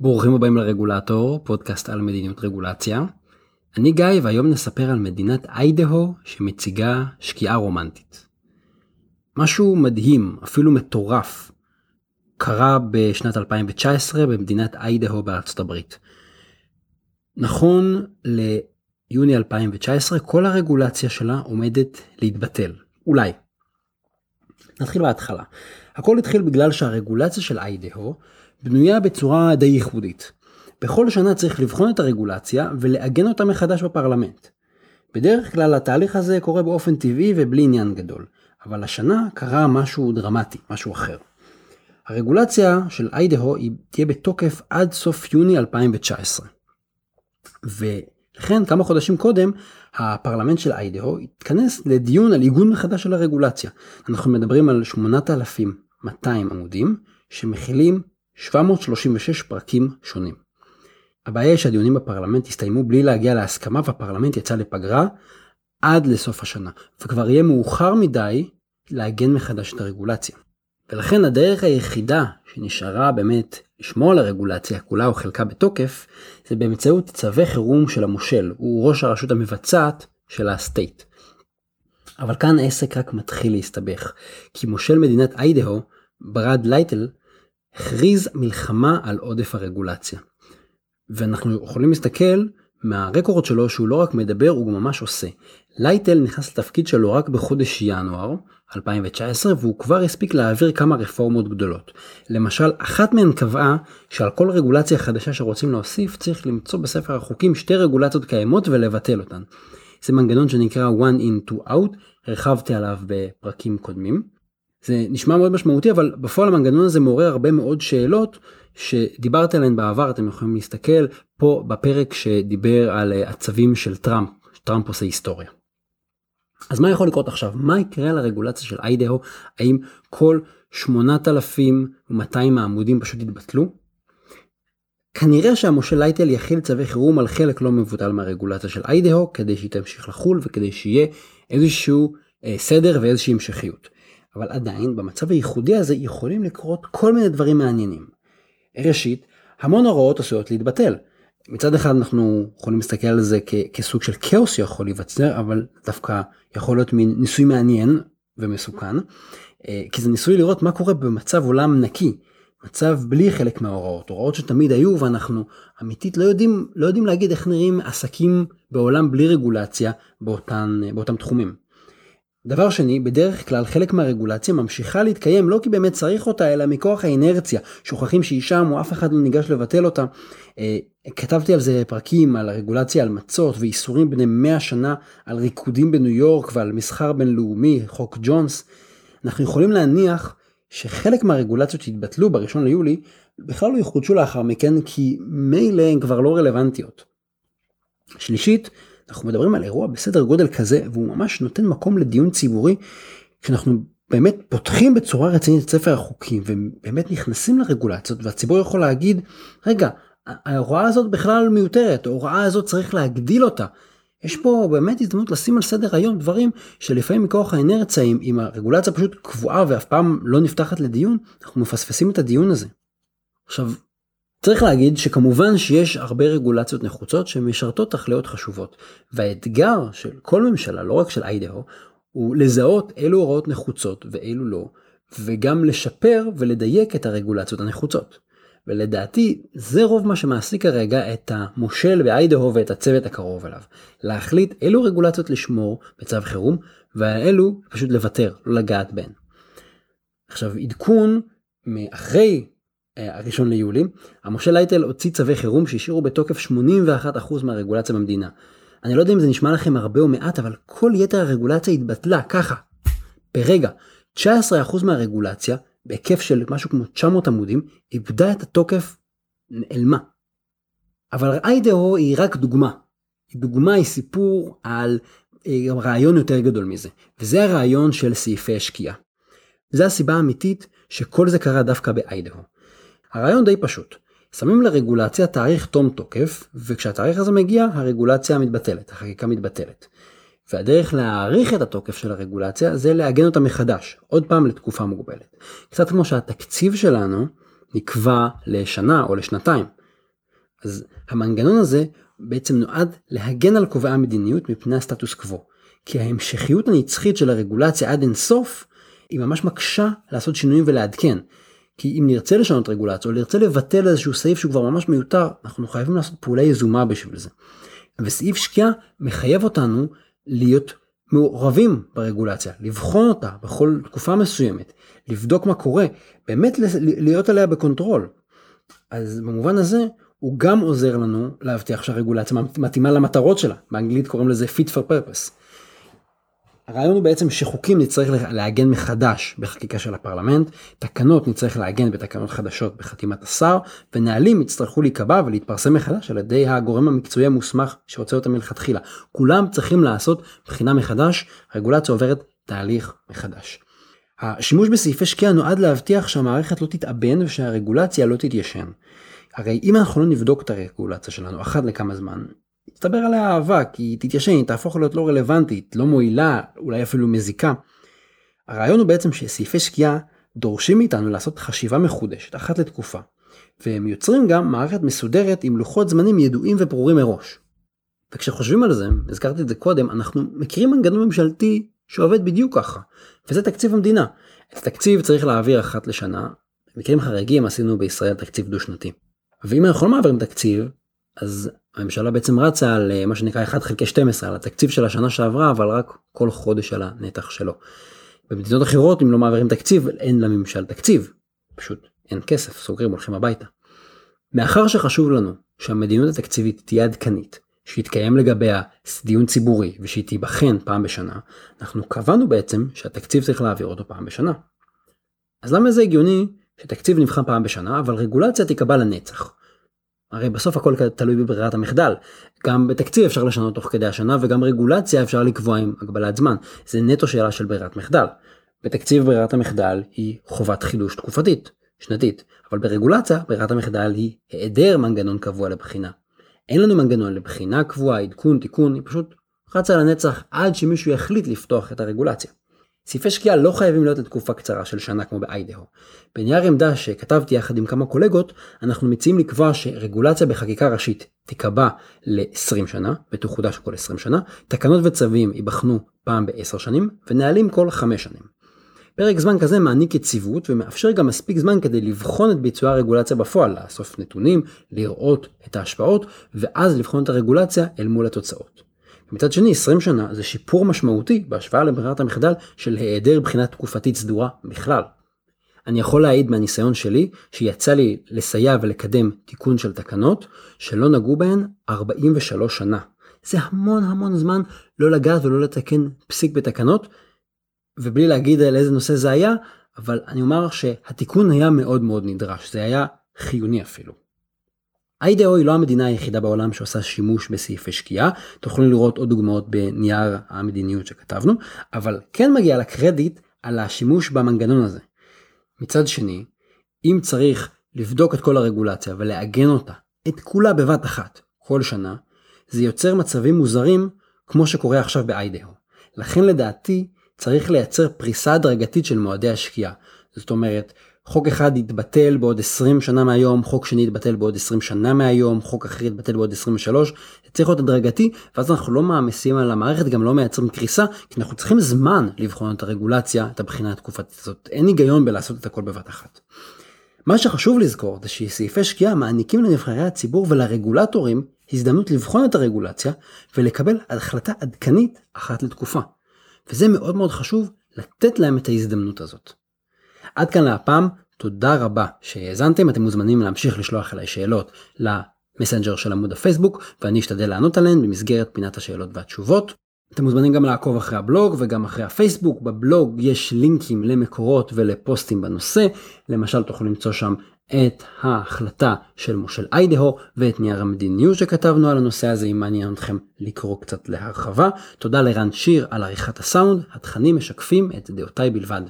ברוכים הבאים לרגולטור, פודקאסט על מדיניות רגולציה. אני גיא והיום נספר על מדינת איידהו שמציגה שקיעה רומנטית. משהו מדהים, אפילו מטורף, קרה בשנת 2019 במדינת איידהו בארצות הברית. נכון ליוני 2019 כל הרגולציה שלה עומדת להתבטל, אולי. נתחיל בהתחלה. הכל התחיל בגלל שהרגולציה של איידהו בנויה בצורה די ייחודית. בכל שנה צריך לבחון את הרגולציה ולעגן אותה מחדש בפרלמנט. בדרך כלל התהליך הזה קורה באופן טבעי ובלי עניין גדול, אבל השנה קרה משהו דרמטי, משהו אחר. הרגולציה של איידהו היא תהיה בתוקף עד סוף יוני 2019. ולכן כמה חודשים קודם הפרלמנט של איידהו התכנס לדיון על עיגון מחדש של הרגולציה. אנחנו מדברים על 8,200 עמודים שמכילים 736 פרקים שונים. הבעיה היא שהדיונים בפרלמנט הסתיימו בלי להגיע להסכמה והפרלמנט יצא לפגרה עד לסוף השנה, וכבר יהיה מאוחר מדי לעגן מחדש את הרגולציה. ולכן הדרך היחידה שנשארה באמת לשמור על הרגולציה כולה או חלקה בתוקף, זה באמצעות צווי חירום של המושל, הוא ראש הרשות המבצעת של הסטייט. אבל כאן העסק רק מתחיל להסתבך, כי מושל מדינת איידהו, ברד לייטל, הכריז מלחמה על עודף הרגולציה. ואנחנו יכולים להסתכל מהרקורד שלו שהוא לא רק מדבר הוא גם ממש עושה. לייטל נכנס לתפקיד שלו רק בחודש ינואר 2019 והוא כבר הספיק להעביר כמה רפורמות גדולות. למשל אחת מהן קבעה שעל כל רגולציה חדשה שרוצים להוסיף צריך למצוא בספר החוקים שתי רגולציות קיימות ולבטל אותן. זה מנגנון שנקרא one in two out הרחבתי עליו בפרקים קודמים. זה נשמע מאוד משמעותי אבל בפועל המנגנון הזה מעורר הרבה מאוד שאלות שדיברתי עליהן בעבר אתם יכולים להסתכל פה בפרק שדיבר על אה, הצווים של טראמפ טראמפ עושה היסטוריה. אז מה יכול לקרות עכשיו מה יקרה לרגולציה של איידהו האם כל 8200 העמודים פשוט יתבטלו? כנראה שהמושל לייטל יכיל צווי חירום על חלק לא מבוטל מהרגולציה של איידהו כדי שהיא תמשיך לחול וכדי שיהיה איזשהו אה, סדר ואיזושהי המשכיות. אבל עדיין במצב הייחודי הזה יכולים לקרות כל מיני דברים מעניינים. ראשית, המון הוראות עשויות להתבטל. מצד אחד אנחנו יכולים להסתכל על זה כ- כסוג של כאוס שיכול להיווצר, אבל דווקא יכול להיות מין ניסוי מעניין ומסוכן, אה, כי זה ניסוי לראות מה קורה במצב עולם נקי, מצב בלי חלק מההוראות, הוראות שתמיד היו ואנחנו אמיתית לא יודעים, לא יודעים להגיד איך נראים עסקים בעולם בלי רגולציה באותן, באותם תחומים. דבר שני, בדרך כלל חלק מהרגולציה ממשיכה להתקיים לא כי באמת צריך אותה, אלא מכוח האינרציה. שוכחים שהיא שם או אף אחד לא ניגש לבטל אותה. אה, כתבתי על זה פרקים, על הרגולציה על מצות ואיסורים בני 100 שנה, על ריקודים בניו יורק ועל מסחר בינלאומי, חוק ג'ונס. אנחנו יכולים להניח שחלק מהרגולציות שהתבטלו ב-1 ליולי בכלל לא יחודשו לאחר מכן כי מילא הן כבר לא רלוונטיות. שלישית, אנחנו מדברים על אירוע בסדר גודל כזה והוא ממש נותן מקום לדיון ציבורי כשאנחנו באמת פותחים בצורה רצינית את ספר החוקים ובאמת נכנסים לרגולציות והציבור יכול להגיד רגע ההוראה הזאת בכלל מיותרת ההוראה הזאת צריך להגדיל אותה. יש פה באמת הזדמנות לשים על סדר היום דברים שלפעמים מכוח האנרציה אם, אם הרגולציה פשוט קבועה ואף פעם לא נפתחת לדיון אנחנו מפספסים את הדיון הזה. עכשיו צריך להגיד שכמובן שיש הרבה רגולציות נחוצות שמשרתות תכליות חשובות והאתגר של כל ממשלה לא רק של איידהו הוא לזהות אילו הוראות נחוצות ואילו לא וגם לשפר ולדייק את הרגולציות הנחוצות. ולדעתי זה רוב מה שמעסיק כרגע את המושל באיידהו ואת הצוות הקרוב אליו. להחליט אילו רגולציות לשמור בצו חירום ואילו פשוט לוותר, לא לגעת בהן. עכשיו עדכון מאחרי אה, הראשון ליולי, המושל לייטל הוציא צווי חירום שהשאירו בתוקף 81% מהרגולציה במדינה. אני לא יודע אם זה נשמע לכם הרבה או מעט, אבל כל יתר הרגולציה התבטלה ככה, ברגע. 19% מהרגולציה, בהיקף של משהו כמו 900 עמודים, איבדה את התוקף, נעלמה. אבל איידהו היא רק דוגמה. היא דוגמה, היא סיפור על אה, רעיון יותר גדול מזה, וזה הרעיון של סעיפי השקיעה. זו הסיבה האמיתית שכל זה קרה דווקא באיידהו. הרעיון די פשוט. שמים לרגולציה תאריך תום תוקף, וכשהתאריך הזה מגיע, הרגולציה מתבטלת, החקיקה מתבטלת. והדרך להאריך את התוקף של הרגולציה זה לעגן אותה מחדש, עוד פעם לתקופה מוגבלת. קצת כמו שהתקציב שלנו נקבע לשנה או לשנתיים, אז המנגנון הזה בעצם נועד להגן על קובעי המדיניות מפני הסטטוס קוו. כי ההמשכיות הנצחית של הרגולציה עד אינסוף היא ממש מקשה לעשות שינויים ולעדכן. כי אם נרצה לשנות רגולציה או נרצה לבטל איזשהו סעיף שהוא כבר ממש מיותר, אנחנו חייבים לעשות פעולה יזומה בשביל זה. וסעיף שקיעה מחייב אותנו להיות מעורבים ברגולציה, לבחון אותה בכל תקופה מסוימת, לבדוק מה קורה, באמת להיות עליה ב control. אז במובן הזה הוא גם עוזר לנו להבטיח שהרגולציה מתאימה למטרות שלה, באנגלית קוראים לזה fit for purpose. הרעיון הוא בעצם שחוקים נצטרך לעגן מחדש בחקיקה של הפרלמנט, תקנות נצטרך לעגן בתקנות חדשות בחתימת השר, ונהלים יצטרכו להיקבע ולהתפרסם מחדש על ידי הגורם המקצועי המוסמך שרוצה אותם מלכתחילה. כולם צריכים לעשות בחינה מחדש, הרגולציה עוברת תהליך מחדש. השימוש בסעיפי שקיעה נועד להבטיח שהמערכת לא תתאבן ושהרגולציה לא תתיישן. הרי אם אנחנו לא נבדוק את הרגולציה שלנו אחת לכמה זמן, תצטבר עליה אהבה, כי היא תתיישן, היא תהפוך להיות לא רלוונטית, לא מועילה, אולי אפילו מזיקה. הרעיון הוא בעצם שסעיפי שקיעה דורשים מאיתנו לעשות חשיבה מחודשת, אחת לתקופה. והם יוצרים גם מערכת מסודרת עם לוחות זמנים ידועים וברורים מראש. וכשחושבים על זה, הזכרתי את זה קודם, אנחנו מכירים מנגנון ממשלתי שעובד בדיוק ככה, וזה תקציב המדינה. את התקציב צריך להעביר אחת לשנה, במקרים חריגים עשינו בישראל תקציב דו שנתי. ואם אנחנו לא מעבירים תקציב, אז הממשלה בעצם רצה על אה, מה שנקרא 1 חלקי 12 על התקציב של השנה שעברה אבל רק כל חודש על הנתח שלו. במדינות אחרות אם לא מעבירים תקציב אין לממשל תקציב פשוט אין כסף סוגרים הולכים הביתה. מאחר שחשוב לנו שהמדיניות התקציבית תהיה עדכנית שיתקיים לגביה דיון ציבורי ושהיא תיבחן פעם בשנה אנחנו קבענו בעצם שהתקציב צריך להעביר אותו פעם בשנה. אז למה זה הגיוני שתקציב נבחן פעם בשנה אבל רגולציה תיקבע לנצח. הרי בסוף הכל תלוי בברירת המחדל. גם בתקציב אפשר לשנות תוך כדי השנה וגם רגולציה אפשר לקבוע עם הגבלת זמן. זה נטו שאלה של ברירת מחדל. בתקציב ברירת המחדל היא חובת חידוש תקופתית, שנתית, אבל ברגולציה ברירת המחדל היא היעדר מנגנון קבוע לבחינה. אין לנו מנגנון לבחינה קבועה, עדכון, תיקון, היא פשוט רצה לנצח עד שמישהו יחליט לפתוח את הרגולציה. סעיפי שקיעה לא חייבים להיות לתקופה קצרה של שנה כמו באיידהו. בנייר עמדה שכתבתי יחד עם כמה קולגות, אנחנו מציעים לקבוע שרגולציה בחקיקה ראשית תיקבע ל-20 שנה, ותחודש כל 20 שנה, תקנות וצווים ייבחנו פעם ב-10 שנים, ונהלים כל 5 שנים. פרק זמן כזה מעניק יציבות ומאפשר גם מספיק זמן כדי לבחון את ביצוע הרגולציה בפועל, לאסוף נתונים, לראות את ההשפעות, ואז לבחון את הרגולציה אל מול התוצאות. מצד שני 20 שנה זה שיפור משמעותי בהשוואה לברירת המחדל של היעדר בחינה תקופתית סדורה בכלל. אני יכול להעיד מהניסיון שלי שיצא לי לסייע ולקדם תיקון של תקנות שלא נגעו בהן 43 שנה. זה המון המון זמן לא לגעת ולא לתקן פסיק בתקנות ובלי להגיד על איזה נושא זה היה אבל אני אומר שהתיקון היה מאוד מאוד נדרש זה היה חיוני אפילו. IDO היא לא המדינה היחידה בעולם שעושה שימוש בסעיפי שקיעה, תוכלו לראות עוד דוגמאות בנייר המדיניות שכתבנו, אבל כן מגיע לה קרדיט על השימוש במנגנון הזה. מצד שני, אם צריך לבדוק את כל הרגולציה ולעגן אותה, את כולה בבת אחת, כל שנה, זה יוצר מצבים מוזרים כמו שקורה עכשיו ב-IDO. לכן לדעתי צריך לייצר פריסה הדרגתית של מועדי השקיעה. זאת אומרת, חוק אחד יתבטל בעוד 20 שנה מהיום, חוק שני יתבטל בעוד 20 שנה מהיום, חוק אחר יתבטל בעוד 23, זה צריך להיות הדרגתי, ואז אנחנו לא מעמיסים על המערכת, גם לא מייצרים קריסה, כי אנחנו צריכים זמן לבחון את הרגולציה, את הבחינה התקופתית הזאת, אין היגיון בלעשות את הכל בבת אחת. מה שחשוב לזכור זה שסעיפי שקיעה מעניקים לנבחרי הציבור ולרגולטורים הזדמנות לבחון את הרגולציה ולקבל החלטה עדכנית אחת לתקופה. וזה מאוד מאוד חשוב לתת להם את ההזדמנות הזאת. עד כאן להפעם, תודה רבה שהאזנתם, אתם מוזמנים להמשיך לשלוח אליי שאלות למסנג'ר של עמוד הפייסבוק, ואני אשתדל לענות עליהן במסגרת פינת השאלות והתשובות. אתם מוזמנים גם לעקוב אחרי הבלוג וגם אחרי הפייסבוק, בבלוג יש לינקים למקורות ולפוסטים בנושא, למשל תוכלו למצוא שם את ההחלטה של מושל איידהו ואת נייר המדיניות שכתבנו על הנושא הזה אם מעניין אתכם לקרוא קצת להרחבה. תודה לרן שיר על עריכת הסאונד, התכנים משקפים את דעותיי בלבד.